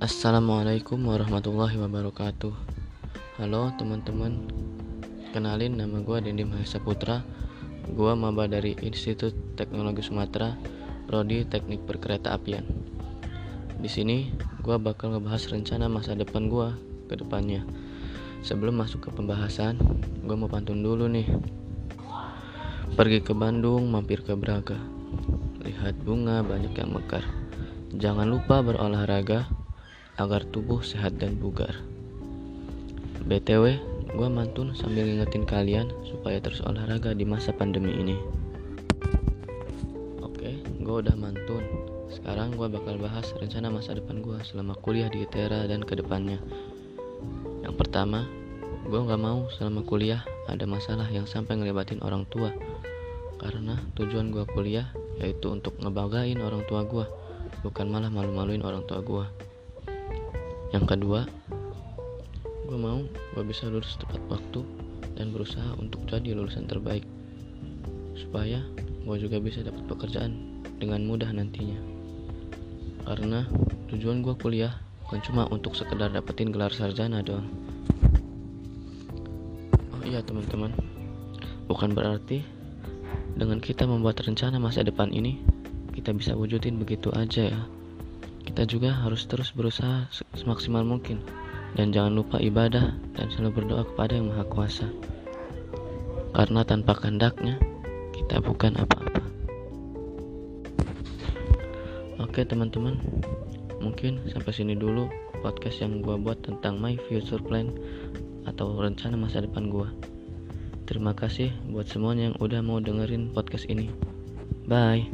Assalamualaikum warahmatullahi wabarakatuh. Halo teman-teman. Kenalin nama gue Dendi Mahesa Putra Gue maba dari Institut Teknologi Sumatera Prodi Teknik Perkereta Apian. Di sini gue bakal ngebahas rencana masa depan gue ke depannya. Sebelum masuk ke pembahasan Gue mau pantun dulu nih. Pergi ke Bandung, mampir ke Braga. Lihat bunga banyak yang mekar. Jangan lupa berolahraga agar tubuh sehat dan bugar. BTW, gue mantun sambil ngingetin kalian supaya terus olahraga di masa pandemi ini. Oke, gue udah mantun. Sekarang gue bakal bahas rencana masa depan gue selama kuliah di ITERA dan ke depannya. Yang pertama, gue gak mau selama kuliah ada masalah yang sampai ngelibatin orang tua. Karena tujuan gue kuliah yaitu untuk ngebagain orang tua gue, bukan malah malu-maluin orang tua gue yang kedua gue mau gue bisa lulus tepat waktu dan berusaha untuk jadi lulusan terbaik supaya gue juga bisa dapat pekerjaan dengan mudah nantinya. Karena tujuan gue kuliah bukan cuma untuk sekedar dapetin gelar sarjana doang. Oh iya teman-teman. Bukan berarti dengan kita membuat rencana masa depan ini kita bisa wujudin begitu aja ya kita juga harus terus berusaha semaksimal mungkin dan jangan lupa ibadah dan selalu berdoa kepada Yang Maha Kuasa. Karena tanpa kehendaknya kita bukan apa-apa. Oke teman-teman, mungkin sampai sini dulu podcast yang gua buat tentang my future plan atau rencana masa depan gua. Terima kasih buat semuanya yang udah mau dengerin podcast ini. Bye.